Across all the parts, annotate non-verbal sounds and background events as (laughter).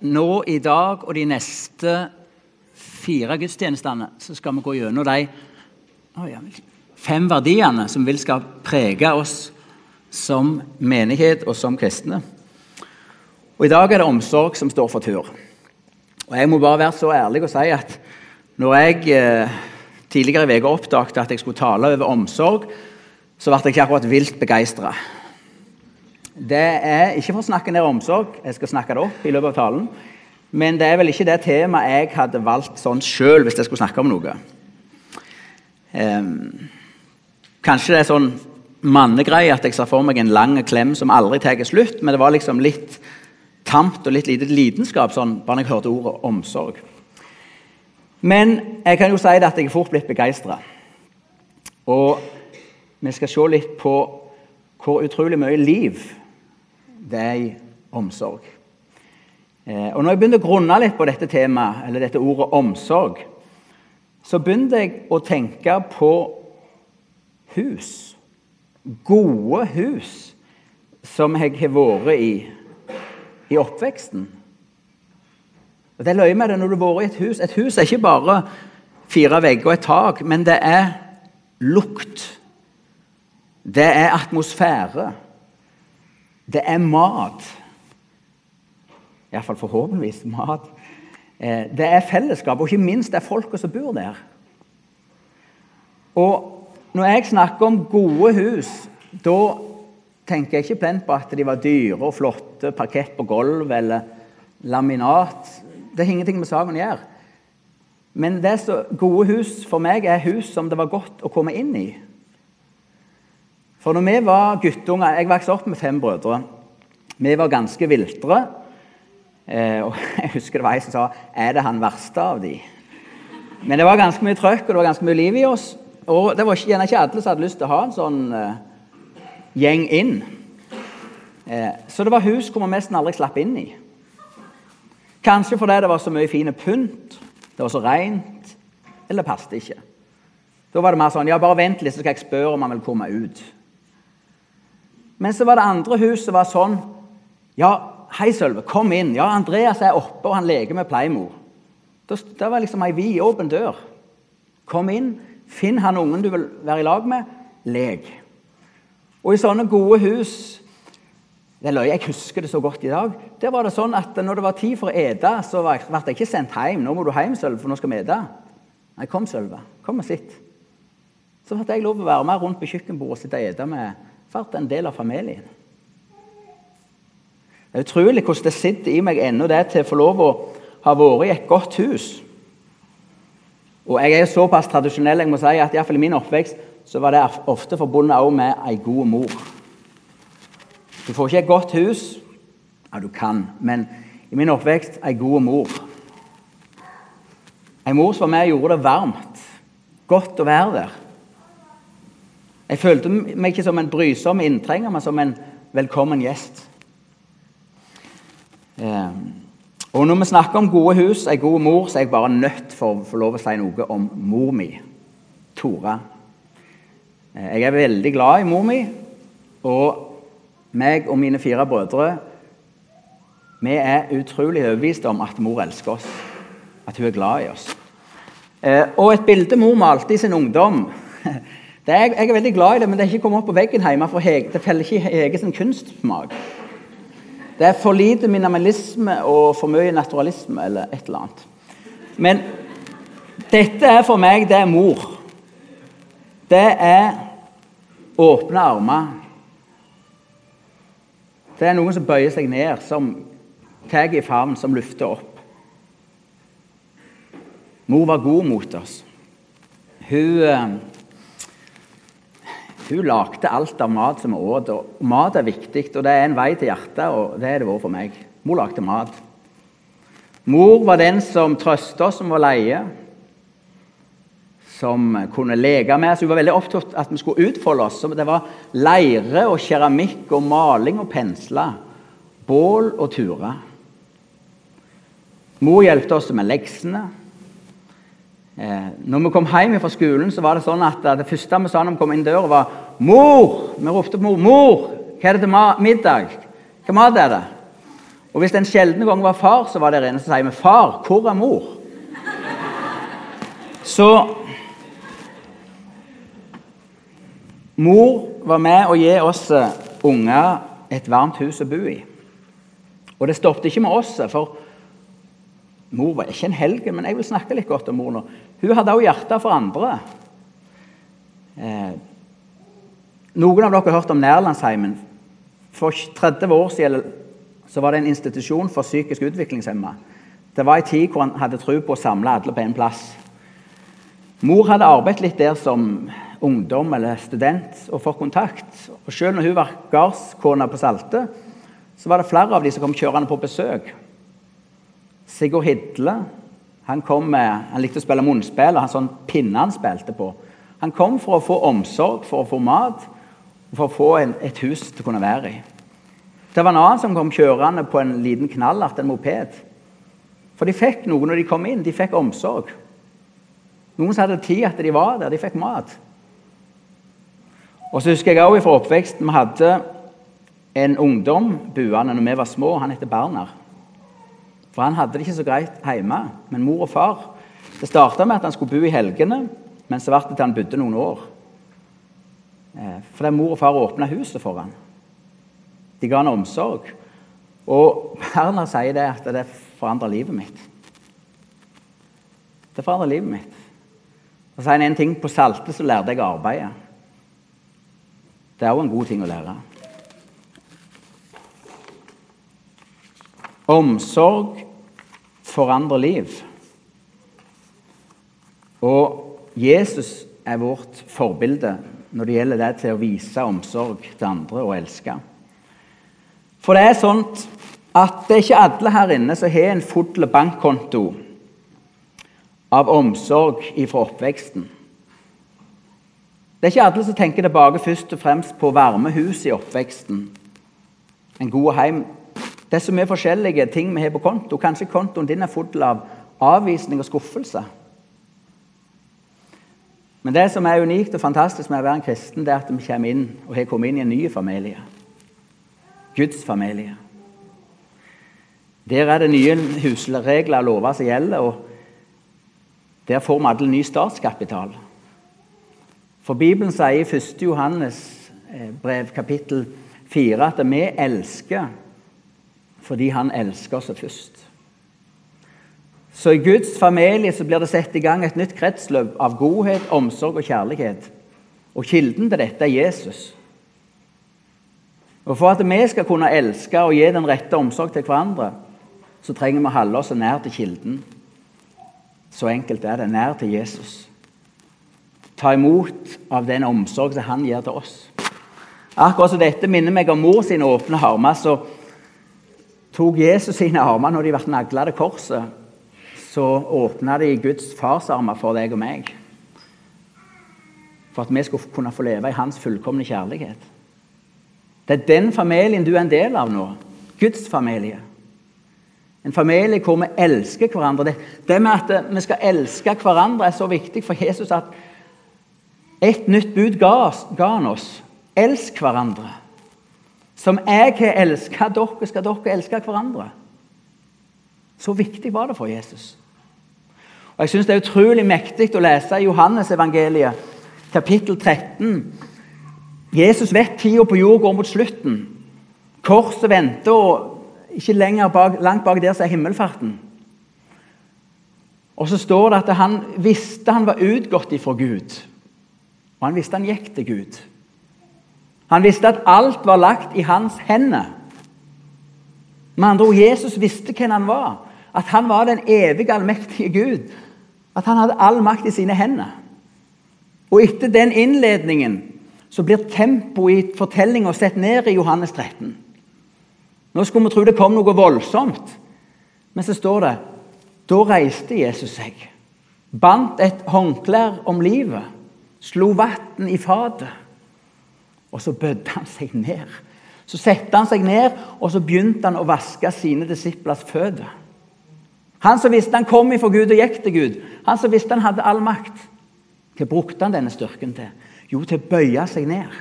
nå i dag og de neste fire gudstjenestene så skal vi gå gjennom de fem verdiene som vil skal prege oss som menighet og som kristne. Og I dag er det omsorg som står for tur. Og Jeg må bare være så ærlig og si at når jeg eh, tidligere i uka oppdaget at jeg skulle tale over omsorg, så ble jeg ikke akkurat vilt begeistra. Det er ikke for å snakke ned omsorg, jeg skal snakke det opp i løpet av talen. Men det er vel ikke det temaet jeg hadde valgt sånn sjøl hvis jeg skulle snakke om noe. Um, kanskje det er sånn mannegreie at jeg ser for meg en lang klem som aldri tar slutt, men det var liksom litt tamt og litt lite lidenskap sånn, bare jeg hørte ordet omsorg. Men jeg kan jo si at jeg er fort blitt begeistra. Og vi skal se litt på hvor utrolig mye liv i omsorg. Eh, og når jeg begynte å grunne litt på dette temaet, eller dette ordet omsorg, så begynte jeg å tenke på hus. Gode hus som jeg har vært i i oppveksten. Og Det er løye med det når du har vært i et hus. Et hus er ikke bare fire vegger og et tak, men det er lukt. Det er atmosfære. Det er mat. Iallfall forhåpentligvis mat. Eh, det er fellesskap, og ikke minst det er folka som bor der. Og når jeg snakker om gode hus, da tenker jeg ikke plent på at de var dyre og flotte, parkett på gulv eller laminat. Det har ingenting med saken å gjøre. Men det så, gode hus for meg er hus som det var godt å komme inn i. For når vi var guttunger Jeg vokste opp med fem brødre. Vi var ganske viltre. Eh, og (laughs) Jeg husker det var ei som sa 'Er det han verste av de?' Men det var ganske mye trøkk og det var ganske mye liv i oss. Og det var gjerne ikke alle som hadde lyst til å ha en sånn eh, gjeng inn. Eh, så det var hus hvor vi nesten aldri slapp inn i. Kanskje fordi det var så mye fine pynt, det var så rent, eller det passet ikke. Da var det mer sånn Ja, bare vent litt, så skal jeg spørre om han vil komme ut. Men så var det andre hus som var sånn Ja, hei, Sølve, kom inn. Ja, Andreas er oppe, og han leker med Pleimor. Det var liksom ei vid åpen dør. Kom inn, finn han ungen du vil være i lag med, lek. Og i sånne gode hus det løy, Jeg husker det så godt i dag. Der var det sånn at Når det var tid for å ete, så ble jeg ikke sendt hjem. 'Nå må du hjem, Sølve, for nå skal vi ete.' Nei, kom, Sølve. Kom og sitt. Så fikk jeg lov å være med rundt på kjøkkenbordet og sitte og ete med vært en del av familien. Det er utrolig hvordan det sitter i meg ennå det til å få lov å ha vært i et godt hus. Og jeg er såpass tradisjonell jeg må si at i, i min oppvekst så var det ofte forbundet med ei god mor. Du får ikke et godt hus. Ja, du kan, men i min oppvekst ei god mor. Ei mor som var med og gjorde det varmt. Godt å være der. Jeg følte meg ikke som en brysom inntrenger, men som en velkommen gjest. Eh, og Når vi snakker om gode hus, ei god mor, så er jeg bare nødt for å få lov å si noe om mor mi, Tora. Eh, jeg er veldig glad i mor mi, og meg og mine fire brødre vi er utrolig overbevist om at mor elsker oss, at hun er glad i oss. Eh, og et bilde mor malte i sin ungdom er, Jeg er veldig glad i det, men det er ikke kommet opp på veggen hjemme, for Hege, det feller ikke Hege sin kunstsmak. Det er for lite minimalisme og for mye naturalisme eller et eller annet. Men dette er for meg det er mor. Det er åpne armer det er noen som bøyer seg ned, som tar i favn, som lufter opp. Mor var god mot oss. Hun, eh, hun lagde alt av mat som vi åt. og Mat er viktig, og det er en vei til hjertet, og det er det vært for meg. Mor lagde mat. Mor var den som trøsta oss som var leie som kunne leke med oss. Hun var veldig opptatt av at vi skulle utfolde oss. Det var leire og keramikk og maling og pensler. Bål og turer. Mor hjalp oss med leksene. Eh, når vi kom hjem fra skolen, så var det sånn at det første vi sa når vi kom inn døra, var 'Mor!' Vi ropte på mor. 'Mor, hva er det til middag?' 'Hva mat er det?' Og hvis det en sjelden gang var far, så var der inne, så sier vi 'Far, hvor er mor?' Så Mor var med å gi oss eh, unger et varmt hus å bo i. Og det stoppet ikke med oss, for mor var ikke en helgen, men jeg vil snakke litt godt om mor nå. Hun hadde også hjerte for andre. Eh, noen av dere har hørt om Nærlandsheimen. For 30 år siden så var det en institusjon for psykisk utviklingshemma. Det var en tid hvor han hadde tro på å samle alle på én plass. Mor hadde arbeidet litt der som ungdom eller student og fått kontakt. Og Selv når hun var gardskone på Salte, så var det flere av de som kom kjørende på besøk. Sigurd Hidle han, med, han likte å spille munnspill, og han sånn pinne han spilte på. Han kom for å få omsorg, for å få mat, og for å få en, et hus til å kunne være i. Det var en annen som kom kjørende på en liten knallert, en moped. For de fikk noe når de kom inn. De fikk omsorg. Noen som hadde tid at de var der. De fikk mat. Og så husker jeg også fra oppveksten vi hadde en ungdom buende når vi var små. Han heter Berner. For han hadde det ikke så greit hjemme. Men mor og far Det starta med at han skulle bo i helgene, men så ble det til han bodde noen år. Eh, fordi mor og far åpna huset for ham. De ga han omsorg. Og Berner sier det at det forandra livet mitt. Det forandra livet mitt. Og sier han en ting på Salte så lærte jeg arbeidet. Det er òg en god ting å lære. Omsorg forandrer liv. Og Jesus er vårt forbilde når det gjelder det til å vise omsorg til andre og elske. For det er sånn at det er ikke alle her inne som har en full bankkonto av omsorg fra oppveksten. Det er ikke alle som tenker tilbake først og fremst på varme hus i oppveksten. En god heim. Det er så mye forskjellige ting vi har på konto. Kanskje kontoen din er full av avvisning og skuffelse. Men det som er unikt og fantastisk med å være en kristen, det er at vi kommer inn og har kommet inn i en ny familie. Guds familie. Der er det nye husregler og lover som gjelder, og der får vi alle ny statskapital. For Bibelen sier i 1. Johannes eh, brev, kapittel 4, at vi elsker fordi Han elsker oss først. Så i Guds familie så blir det satt i gang et nytt kretsløp av godhet, omsorg og kjærlighet. Og kilden til dette er Jesus. Og For at vi skal kunne elske og gi den rette omsorg til hverandre, så trenger vi å holde oss nær til kilden. Så enkelt er det. Nær til Jesus ta imot av den omsorg som han gir til oss. Akkurat som dette minner meg om mor sine åpne armer. Så tok Jesus sine armer når de ble nagla til korset. Så åpna de Guds farsarmer for deg og meg. For at vi skulle kunne få leve i hans fullkomne kjærlighet. Det er den familien du er en del av nå. Guds familie. En familie hvor vi elsker hverandre. Det med at vi skal elske hverandre, er så viktig for Jesus at et nytt bud ga, ga han oss. Elsk hverandre. Som jeg har elska dere, skal dere elske hverandre. Så viktig var det for Jesus. Og Jeg syns det er utrolig mektig å lese Johannes-evangeliet, kapittel 13. Jesus vet tida på jord går mot slutten. Korset venter, og ikke bak, langt bak der så er himmelfarten. Og så står det at han visste han var utgått ifra Gud. Og han visste han gikk til Gud. Han visste at alt var lagt i hans hender. Med andre ord, Jesus visste hvem han var. At han var den evige, allmektige Gud. At han hadde all makt i sine hender. Og etter den innledningen så blir tempoet i fortellinga sett ned i Johannes 13. Nå skulle vi tro det kom noe voldsomt, men så står det da reiste Jesus seg, bandt et håndklær om livet slo vann i fatet. Og så bødde han seg ned. Så satte han seg ned, og så begynte han å vaske sine disiplers føtter. Han som visste han kom ifra Gud og gikk til Gud, han som visste han hadde all makt. Hva brukte han denne styrken til? Jo, til å bøye seg ned.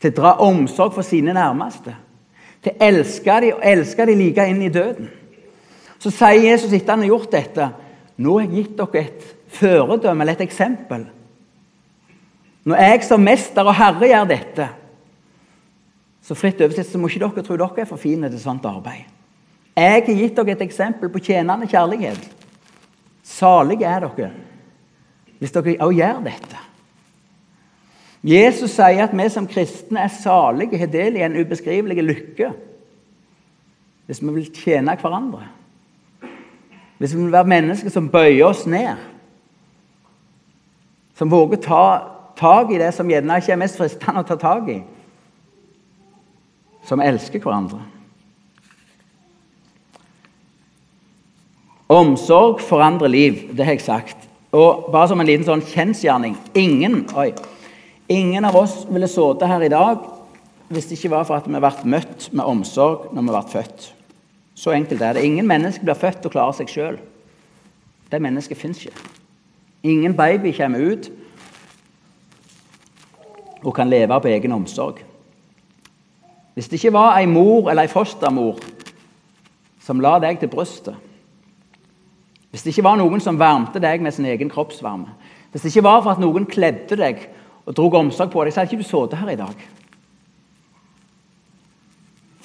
Til å dra omsorg for sine nærmeste. til å elske dem og elske dem like inn i døden. Så sier Jesus etter han har gjort dette, nå har jeg gitt dere et føredømme eller et eksempel. Når jeg som mester og herre gjør dette, så fritt oversett så må ikke dere tro dere er for fine til sånt arbeid. Jeg har gitt dere et eksempel på tjenende kjærlighet. Salige er dere hvis dere også gjør dette. Jesus sier at vi som kristne er salige, har del i en ubeskrivelig lykke hvis vi vil tjene hverandre. Hvis vi vil være mennesker som bøyer oss ned. Som våger ta tak i det som gjerne ikke er mest fristende å ta tak i. Som elsker hverandre. Omsorg forandrer liv, det har jeg sagt. Og bare som en liten sånn kjensgjerning ingen, oi, ingen av oss ville sittet her i dag hvis det ikke var for at vi ble møtt med omsorg når vi ble født. Så enkelt er det. Ingen mennesker blir født og klarer seg sjøl. Det mennesket fins ikke. Ingen baby kommer ut og kan leve på egen omsorg. Hvis det ikke var ei mor eller ei fostermor som la deg til brystet hvis det ikke var noen som varmte deg med sin egen kroppsvarme, hvis det ikke var for at noen kledde deg og drog omsorg på deg, så hadde ikke du sittet her i dag.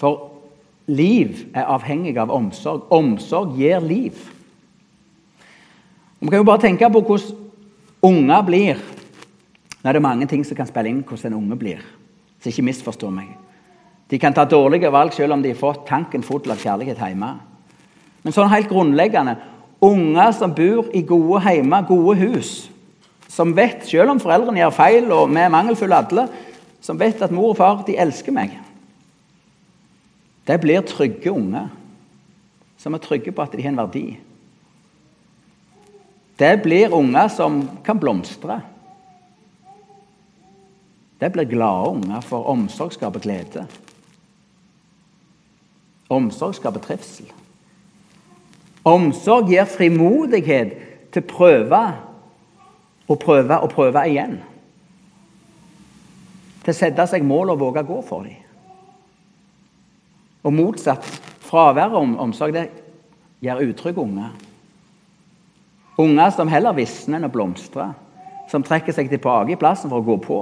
For liv er avhengig av omsorg. Omsorg gir liv. Vi kan jo bare tenke på hvordan unger blir. Nå er det mange ting som kan spille inn hvordan en unge blir. Så ikke misforstå meg. De kan ta dårlige valg selv om de har fått tanken full av kjærlighet hjemme. Men sånn helt grunnleggende Unger som bor i gode hjemme, gode hus. Som vet, selv om foreldrene gjør feil, og vi er mangelfulle alle, som vet at mor og far de elsker meg. Det blir trygge unger som er trygge på at de har en verdi. Det blir unger som kan blomstre. Det blir glade unger, for omsorg skaper glede. Omsorg skaper trivsel. Omsorg gir frimodighet til å prøve og prøve og prøve igjen. Til å sette seg mål og våge å gå for dem. Og motsatt fravær av omsorg det gjør utrygge unger. Unger som heller visner enn å blomstre. Som trekker seg tilbake i plassen for å gå på.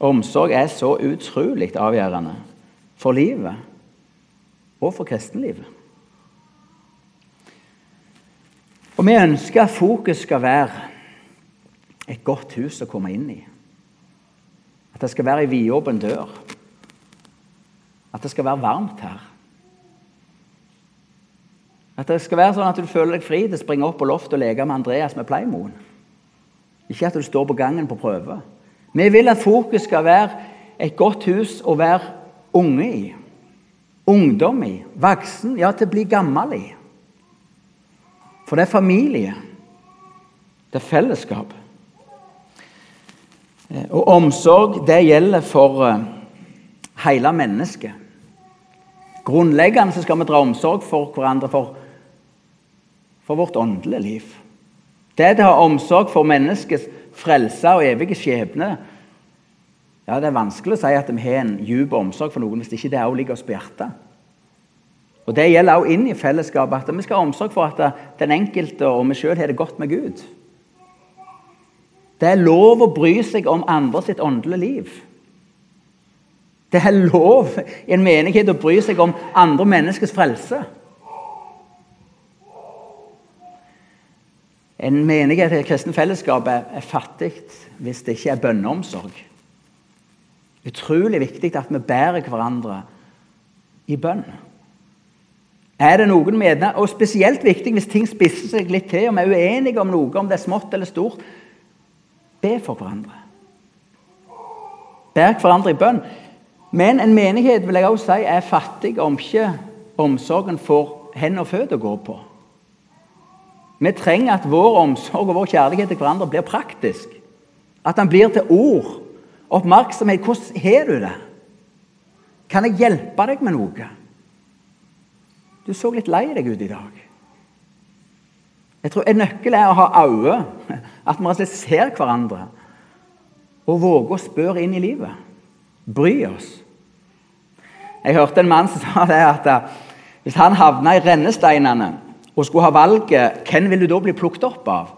Omsorg er så utrolig avgjørende for livet og for kristenlivet. Og vi ønsker at fokus skal være et godt hus å komme inn i. At det skal være ei vidåpen dør. At det skal være varmt her. At det skal være sånn at du føler deg fri til å springe opp på loftet og leke med Andreas med Pleimoen. Ikke at du står på gangen på prøve. Vi vil at fokus skal være et godt hus å være unge i. Ungdom i. Voksen, ja, til å bli gammel i. For det er familie. Det er fellesskap. Eh, og omsorg, det gjelder for eh, hele mennesket. Grunnleggende så skal vi dra omsorg for hverandre for, for vårt åndelige liv. Det å ha omsorg for menneskets frelse og evige skjebne ja, Det er vanskelig å si at vi har en dyp omsorg for noen hvis ikke det også ligger oss på hjertet. Og Det gjelder også inn i fellesskapet, at vi skal ha omsorg for at den enkelte og vi sjøl har det godt med Gud. Det er lov å bry seg om andre sitt åndelige liv. Det er lov i en menighet å bry seg om andre menneskers frelse. En menighet i et kristent fellesskap er fattig hvis det ikke er bønneomsorg. Utrolig viktig at vi bærer hverandre i bønn. Er det noen med det? Og spesielt viktig hvis ting spisser seg litt til, og vi er uenige om noe, om det er smått eller stort. Be for hverandre. Bær hverandre i bønn. Men en menighet vil jeg også si, er fattig om ikke omsorgen får hender og føtter å gå på. Vi trenger at vår omsorg og vår kjærlighet til hverandre blir praktisk. At den blir til ord. Oppmerksomhet. Hvordan har du det? Kan jeg hjelpe deg med noe? Du så litt lei deg ut i dag. Jeg tror En nøkkel er å ha øyne, at vi ser hverandre. Og våger å spørre inn i livet. Bry oss. Jeg hørte en mann som sa det at eh, hvis han havna i rennesteinene og skulle ha valget, hvem vil du da bli plukket opp av?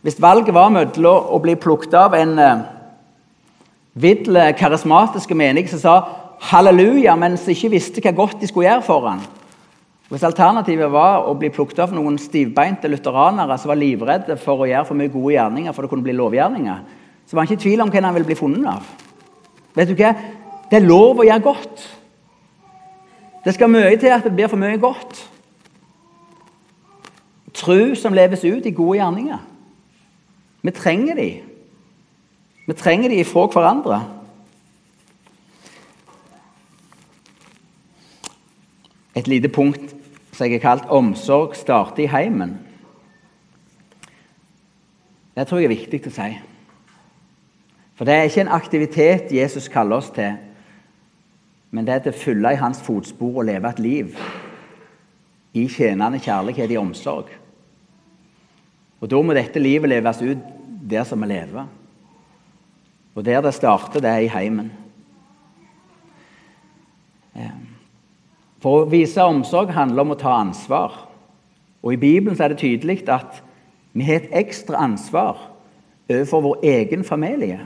Hvis valget var mellom å bli plukket av en uh, vill, karismatiske menig som sa halleluja, men som ikke visste hva godt de skulle gjøre for ham. Hvis alternativet var å bli plukket av noen stivbeinte lutheranere som var livredde for å gjøre for mye gode gjerninger for det kunne bli lovgjerninger, så var han ikke i tvil om hvem han ville bli funnet av. Vet du hva? Det er lov å gjøre godt. Det skal mye til at det blir for mye godt. Tru som leves ut i gode gjerninger. Vi trenger de. Vi trenger de ifra hverandre. Et lite punkt som jeg har kalt 'omsorg starter i heimen'. Det tror jeg er viktig å si. For det er ikke en aktivitet Jesus kaller oss til, men det er til å følge i hans fotspor og leve et liv i tjenende kjærlighet, i omsorg. Og Da må dette livet leves ut der som vi lever. Og der det starter, det er i heimen. For å vise omsorg handler om å ta ansvar. Og I Bibelen er det tydelig at vi har et ekstra ansvar overfor vår egen familie,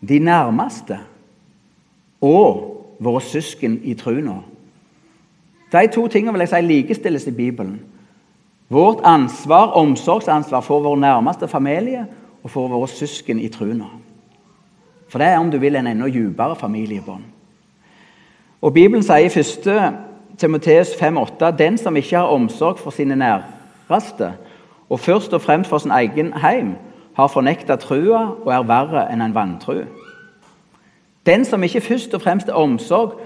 de nærmeste og våre søsken i troen. De to tingene vil jeg si likestilles i Bibelen. Vårt ansvar, omsorgsansvar for vår nærmeste familie og for våre søsken i truna. For det er om du vil en enda dypere familiebånd. Og Bibelen sier i 1. Timoteus 5,8.: Den som ikke har omsorg for sine næreste, og først og fremst for sin egen heim, har fornekta trua og er verre enn en vantru. Den som ikke først og fremst har omsorg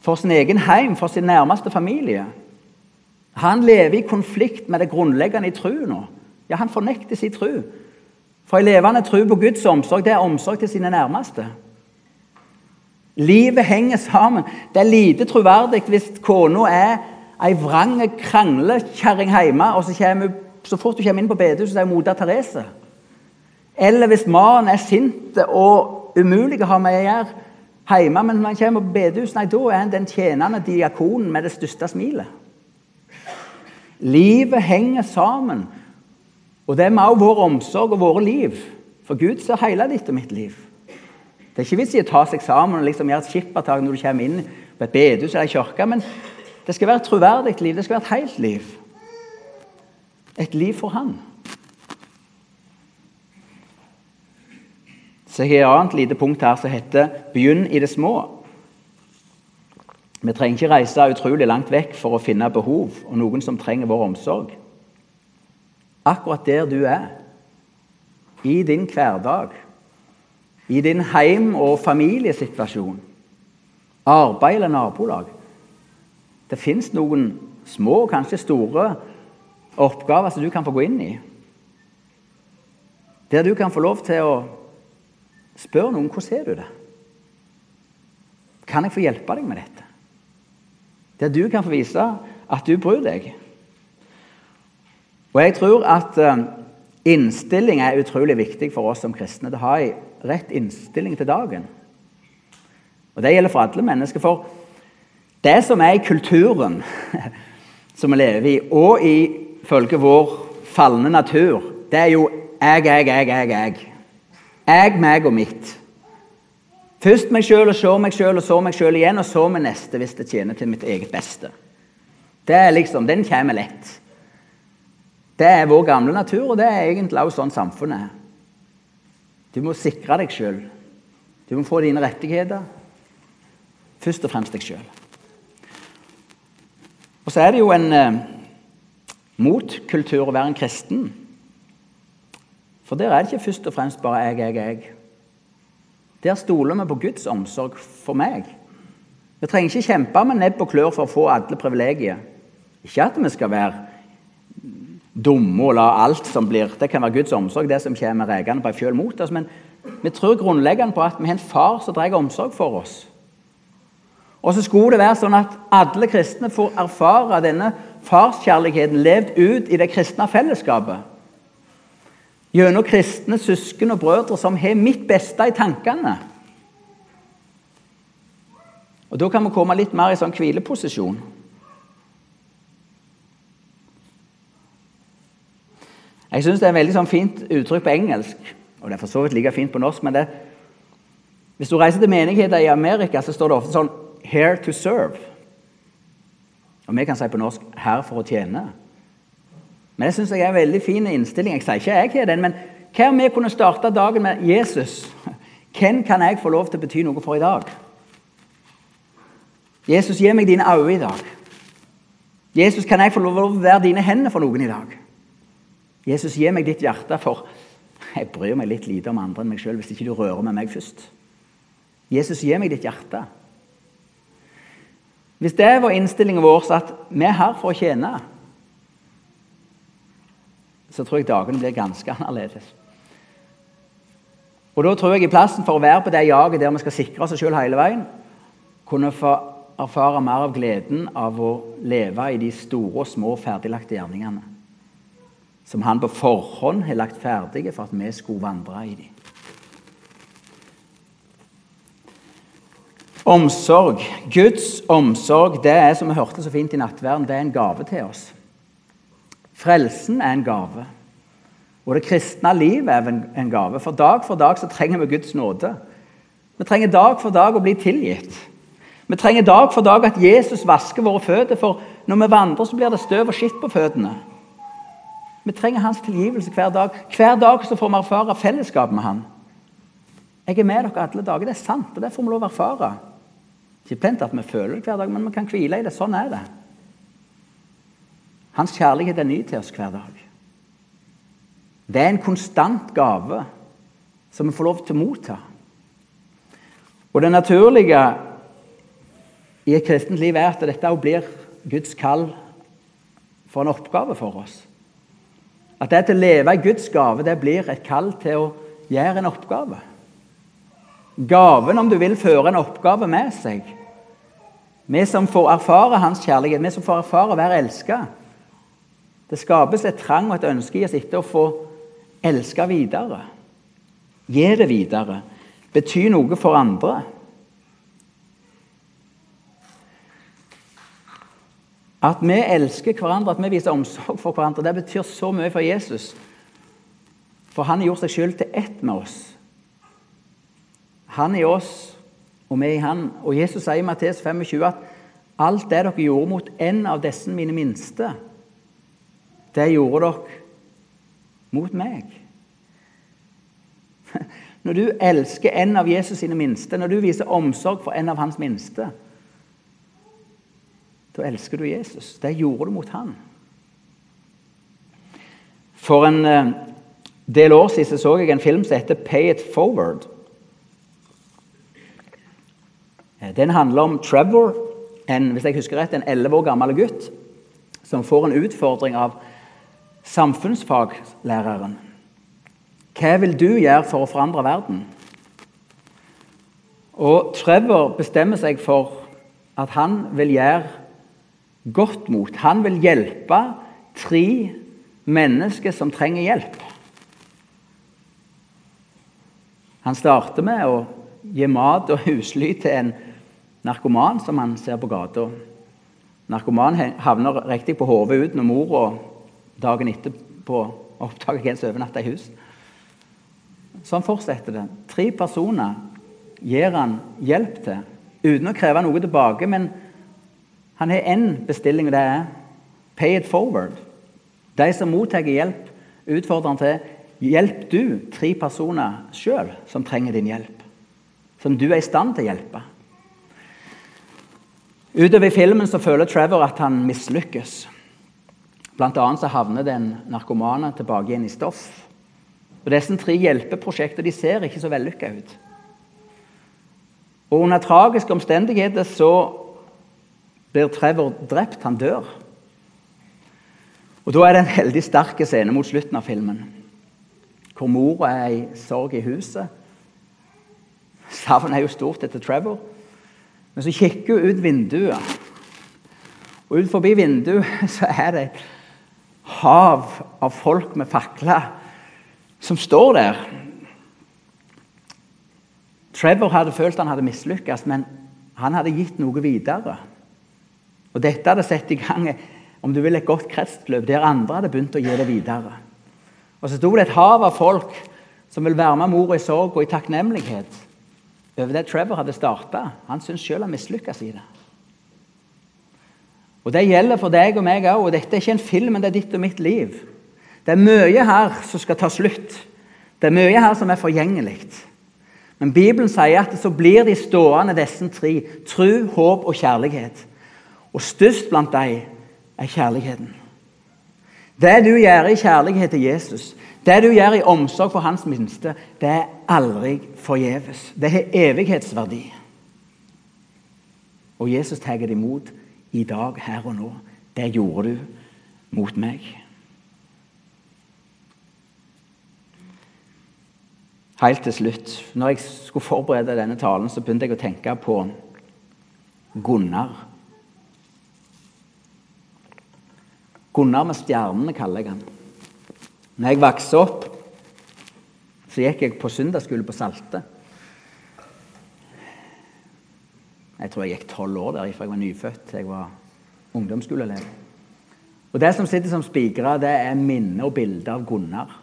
for sin egen heim, for sin nærmeste familie, han lever i konflikt med det grunnleggende i tru nå. Ja, han fornekter sin tru. For en levende tru på Guds omsorg det er omsorg til sine nærmeste. Livet henger sammen. Det er lite troverdig hvis kona er ei vrang kranglekjerring hjemme, og så, kommer, så fort du kommer inn på bedehuset, er hun moder Therese. Eller hvis mannen er sint og umulig å ha med å gjøre hjemme, men når han kommer på bedehus, nei, da er han den tjenende diakonen med det største smilet. Livet henger sammen. Og det er med vår omsorg og våre liv. For Gud ser hele ditt og mitt liv. Det er ikke vits i å ta seg sammen og liksom gjøre et skippertak når du kommer inn på et bedehus eller ei kirke, men det skal være et troverdig liv. Det skal være et helt liv. Et liv for Han. Så jeg har et annet lite punkt her som heter 'begynn i det små'. Vi trenger ikke reise utrolig langt vekk for å finne behov og noen som trenger vår omsorg. Akkurat der du er, i din hverdag, i din heim- og familiesituasjon, arbeid eller nabolag. Det fins noen små, kanskje store, oppgaver som du kan få gå inn i. Der du kan få lov til å spørre noen hvordan ser du det. Kan jeg få hjelpe deg med dette? Der du kan få vise at du bryr deg. Og jeg tror at eh, innstilling er utrolig viktig for oss som kristne. Det har en rett innstilling til dagen. Og Det gjelder for alle mennesker. For det som er i kulturen (laughs) som vi lever i, og ifølge vår falne natur, det er jo jeg, jeg, jeg, jeg. Jeg, jeg meg og mitt. Først meg sjøl, og så meg sjøl, og så meg sjøl igjen, og så meg neste hvis det tjener til mitt eget beste. Det er liksom, Den kommer lett. Det er vår gamle natur, og det er egentlig også sånn samfunnet er. Du må sikre deg sjøl. Du må få dine rettigheter. Først og fremst deg sjøl. Og så er det jo en eh, motkultur å være en kristen. For der er det ikke først og fremst bare jeg, jeg, jeg. Der stoler vi på Guds omsorg for meg. Vi trenger ikke kjempe med nebb og klør for å få alle privilegier. Ikke at vi skal være dumme og la alt som blir Det kan være Guds omsorg, det som kommer rekende på ei fjøl mot oss. Men vi tror grunnleggende på at vi har en far som drar omsorg for oss. Og så skulle det være sånn at alle kristne får erfare denne farskjærligheten levd ut i det kristne fellesskapet. Gjennom kristne søsken og brødre som har mitt beste i tankene. Og Da kan vi komme litt mer i sånn hvileposisjon. Jeg syns det er et veldig sånn fint uttrykk på engelsk, og det er for så vidt like fint på norsk. men det, Hvis du reiser til menigheter i Amerika, så står det ofte sånn 'here to serve'. Og vi kan si på norsk 'her for å tjene'. Men det syns jeg er en veldig fin innstilling. Jeg sier ikke jeg har den, men hva om vi kunne starte dagen med Jesus? Hvem kan jeg få lov til å bety noe for i dag? Jesus, gi meg dine øyne i dag. Jesus, kan jeg få lov til å være dine hender for noen i dag? Jesus, gi meg ditt hjerte, for jeg bryr meg litt lite om andre enn meg sjøl hvis ikke du rører med meg først. Jesus, gi meg ditt hjerte. Hvis det var innstillingen vår, så at vi er her for å tjene, så tror jeg dagene blir ganske (laughs) annerledes. Og Da tror jeg i plassen for å være på det jaget der vi skal sikre oss sjøl hele veien, kunne få erfare mer av gleden av å leve i de store og små ferdiglagte gjerningene. Som han på forhånd har lagt ferdige for at vi skulle vandre i dem. Omsorg. Guds omsorg det er som vi hørte så fint i nattverden, det er en gave til oss. Frelsen er en gave. Og det kristne livet er en gave. For dag for dag så trenger vi Guds nåde. Vi trenger dag for dag å bli tilgitt. Vi trenger dag for dag at Jesus vasker våre føtter, for når vi vandrer, så blir det støv og skitt på føttene. Vi trenger hans tilgivelse hver dag. Hver dag så får vi erfare fellesskap med han. Jeg er med dere alle dager. Det er sant, og det får vi lov å erfare. Ikke plent at vi føler det hver dag, men vi kan hvile i det. Sånn er det. Hans kjærlighet er ny til oss hver dag. Det er en konstant gave som vi får lov til å motta. Og det naturlige i et kristent liv er at dette også blir Guds kall for en oppgave for oss. At det til å leve i Guds gave det blir et kall til å gjøre en oppgave. Gaven, om du vil, føre en oppgave med seg. Vi som får erfare Hans kjærlighet, vi som får erfare å være elska. Det skapes et trang og et ønske i oss etter å få elske videre. Gi det videre. Bety noe for andre. At vi elsker hverandre, at vi viser omsorg for hverandre, det betyr så mye for Jesus. For han har gjort seg sjøl til ett med oss. Han i oss, og vi i han. Og Jesus sier i Mattes 25 at alt det dere gjorde mot en av disse mine minste, det gjorde dere mot meg. (laughs) Når du elsker en av Jesus sine minste, når du viser omsorg for en av hans minste, da elsker du Jesus. Det gjorde du mot han. For en eh, del år siden så jeg en film som heter 'Pay It Forward'. Eh, den handler om Trevor, en hvis jeg husker rett, en 11 år gammel gutt som får en utfordring av samfunnsfaglæreren. Hva vil du gjøre for å forandre verden? Og Trevor bestemmer seg for at han vil gjøre godt mot. Han vil hjelpe tre mennesker som trenger hjelp. Han starter med å gi mat og (laughs) husly til en narkoman som han ser på gata. Narkomanen havner riktig på hodet ut når mora dagen etterpå oppdager hvem som overnatta i hus. Sånn fortsetter det. Tre personer gir han hjelp til uten å kreve noe tilbake. Men han har én bestilling, og det er 'pay it forward'. De som mottar hjelp, utfordrer han til hjelp du tre personer sjøl som trenger din hjelp. Som du er i stand til å hjelpe. Utover i filmen så føler Trevor at han mislykkes. Blant annet så havner den narkomane tilbake igjen i stoff. Og Disse tre hjelpeprosjekter de ser ikke så vellykka ut. Og Under tragiske omstendigheter så blir Trevor drept. Han dør. Og Da er det en veldig sterk scene mot slutten av filmen, hvor mora er i sorg i huset. Savnet er jo stort etter Trevor. Men så kikker hun ut vinduet, og ut forbi vinduet (laughs) så er det et hav av folk med fakler som står der. Trevor hadde følt han hadde mislykkes, men han hadde gitt noe videre. Og dette hadde satt i gang om du vil, et godt kretsløp der andre hadde begynt å gi det videre. Og så sto det et hav av folk som vil være med mor i sorg og i takknemlighet over det Trevor hadde starta. Han syntes sjøl han mislykkes i det. Og Det gjelder for deg og meg òg. Dette er ikke en film, men det er ditt og mitt liv. Det er mye her som skal ta slutt. Det er mye her som er forgjengelig. Men Bibelen sier at så blir de stående, disse tre. Tru, håp og kjærlighet. Og størst blant dem er kjærligheten. Det du gjør i kjærlighet til Jesus, det du gjør i omsorg for hans minste, det er aldri forgjeves. Det har evighetsverdi. Og Jesus tar det imot i dag, her og nå. Det gjorde du mot meg. Helt til slutt, når jeg skulle forberede denne talen, så begynte jeg å tenke på Gunnar. Gunnar med stjernene, kaller jeg han. Når jeg vokste opp, så gikk jeg på søndagsskole på Salte. Jeg tror jeg gikk tolv år der, for jeg var nyfødt. Jeg var ungdomsskoleelev. Og Det som sitter som spikra, det er minne og bilde av Gunnar.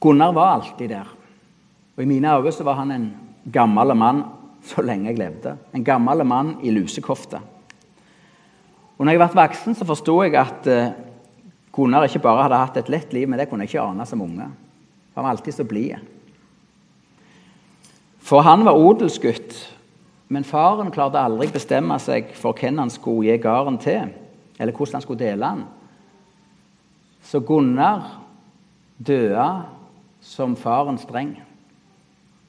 Gunnar var alltid der. Og I mine øyne så var han en gammel mann så lenge jeg levde. En gammel mann i lusekofte. Og når jeg ble voksen, så forsto jeg at uh, Gunnar ikke bare hadde hatt et lett liv, men det kunne jeg ikke ane som unge. Han var alltid så blid. For han var odelsgutt, men faren klarte aldri bestemme seg for hvem han skulle gi gården til, eller hvordan han skulle dele den. Så Gunnar døde som faren streng.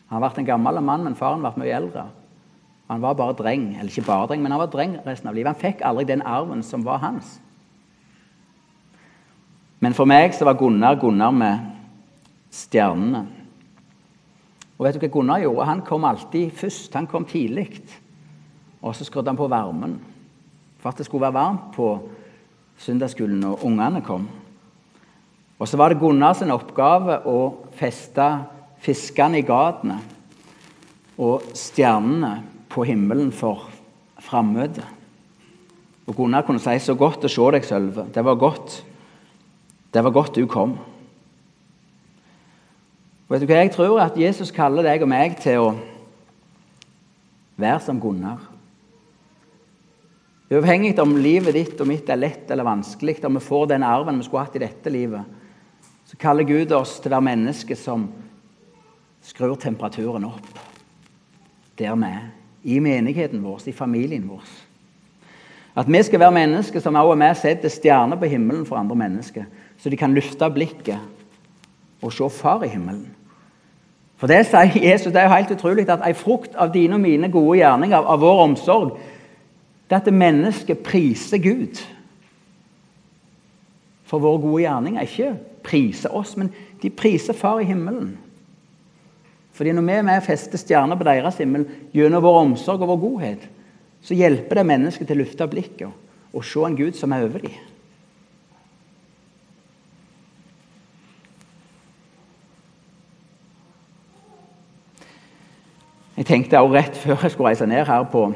Han ble en gammel mann, men faren ble mye eldre. Han var bare dreng, eller ikke bare dreng, men han var dreng resten av livet. Han fikk aldri den arven som var hans. Men for meg så var Gunnar Gunnar med stjernene. Og vet du hva Gunnar gjorde? Han kom alltid først. Han kom tidlig. Og så skrudde han på varmen for at det skulle være varmt på søndagsskolen når ungene kom. Og så var det Gunnar sin oppgave å feste fiskene i gatene og stjernene på himmelen for frammøtet. Og Gunnar kunne si 'så godt å se deg, Sølve'. Det var godt. Det var godt du kom. Vet du hva? Jeg tror at Jesus kaller deg og meg til å være som Gunnar. Uavhengig om livet ditt og mitt er lett eller vanskelig, om vi får den arven vi skulle hatt i dette livet, så kaller Gud oss til å være mennesker som skrur temperaturen opp der vi er i menigheten vår, i familien vår. At vi skal være mennesker som også er med og setter stjerner på himmelen for andre mennesker, så de kan løfte blikket og se Far i himmelen. For det sier Jesus, det er jo helt utrolig at en frukt av dine og mine gode gjerninger, av vår omsorg, det er at mennesket priser Gud for våre gode gjerninger. Ikke priser oss, men de priser Far i himmelen. Fordi når vi er med og fester stjerner på deres himmel gjennom vår omsorg og vår godhet, så hjelper det mennesket til å løfte blikket og se en Gud som er over dem. Jeg tenkte også rett før jeg skulle reise ned her, på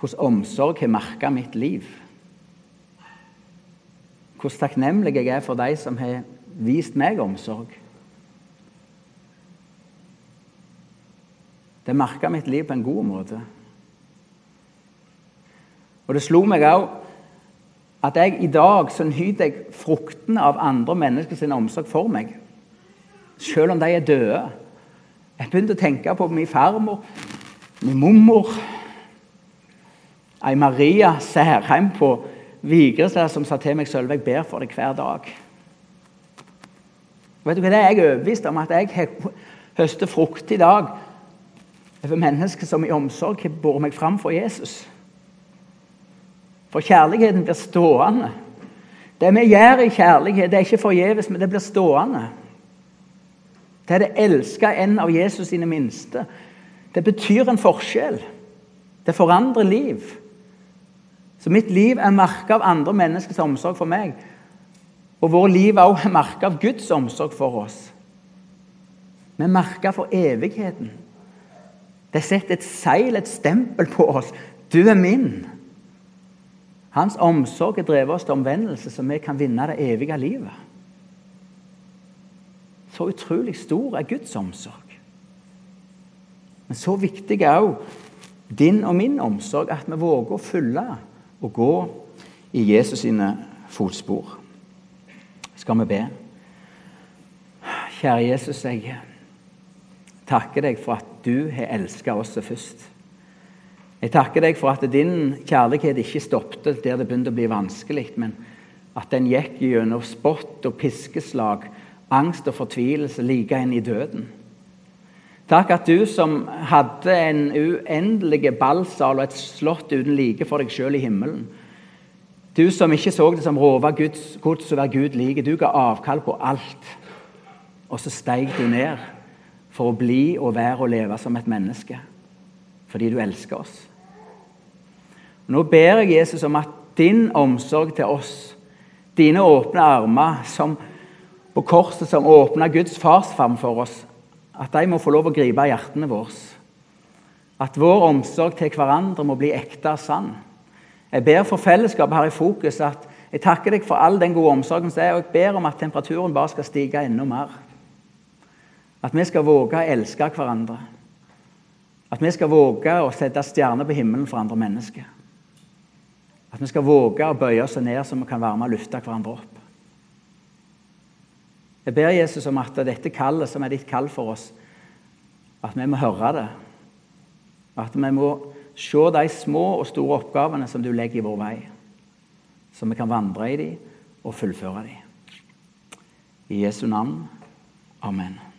hvordan omsorg har merka mitt liv. Hvordan takknemlig jeg er for de som har vist meg omsorg. Det merka mitt liv på en god måte. Og det slo meg òg at jeg i dag så nyter jeg fruktene av andre menneskers omsorg for meg. Selv om de er døde. Jeg begynte å tenke på min farmor, min mormor, ei Maria Særheim på Vigrestad som sa til meg Sølve, jeg ber for deg hver dag. vet du hva, Det er jeg overbevist om at jeg høster frukt i dag over mennesker som i omsorg har båret meg fram for Jesus. For kjærligheten blir stående. Det vi gjør i kjærlighet, det er ikke forgjeves, men det blir stående. Det er det elska en av Jesus sine minste. Det betyr en forskjell. Det forandrer liv. Så mitt liv er merka av andre menneskers omsorg for meg. Og vårt liv er også merka av Guds omsorg for oss. Vi er merka for evigheten. Det setter et seil, et stempel på oss. Du er min. Hans omsorg har drevet oss til omvendelse, så vi kan vinne det evige livet. Så utrolig stor er Guds omsorg. Men så viktig er òg din og min omsorg at vi våger å følge og gå i Jesus sine fotspor. Skal vi be? Kjære Jesus, jeg takker deg for at du har elska oss først. Jeg takker deg for at din kjærlighet ikke stoppet der det begynte å bli vanskelig, men at den gikk gjennom spott og piskeslag, angst og fortvilelse like inn i døden. Takk at du som hadde en uendelig ballsal og et slott uten like for deg sjøl i himmelen, du som ikke så det som rova Guds gods å være Gud like, du ga avkall på alt. Og så steig du ned for å bli og være og leve som et menneske fordi du elsker oss. Nå ber jeg Jesus om at din omsorg til oss, dine åpne armer som på korset som åpna Guds farsfam for oss, at de må få lov å gripe hjertene våre. At vår omsorg til hverandre må bli ekte og sann. Jeg ber for fellesskapet her i fokus at jeg takker deg for all den gode omsorgen som er, og jeg ber om at temperaturen bare skal stige enda mer. At vi skal våge å elske hverandre. At vi skal våge å sette stjerner på himmelen for andre mennesker. At vi skal våge å bøye oss ned så vi kan være med og løfte hverandre opp. Jeg ber Jesus om at dette kallet, som er ditt kall for oss, at vi må høre det. At vi må se de små og store oppgavene som du legger i vår vei. Så vi kan vandre i dem og fullføre dem. I Jesu navn. Amen.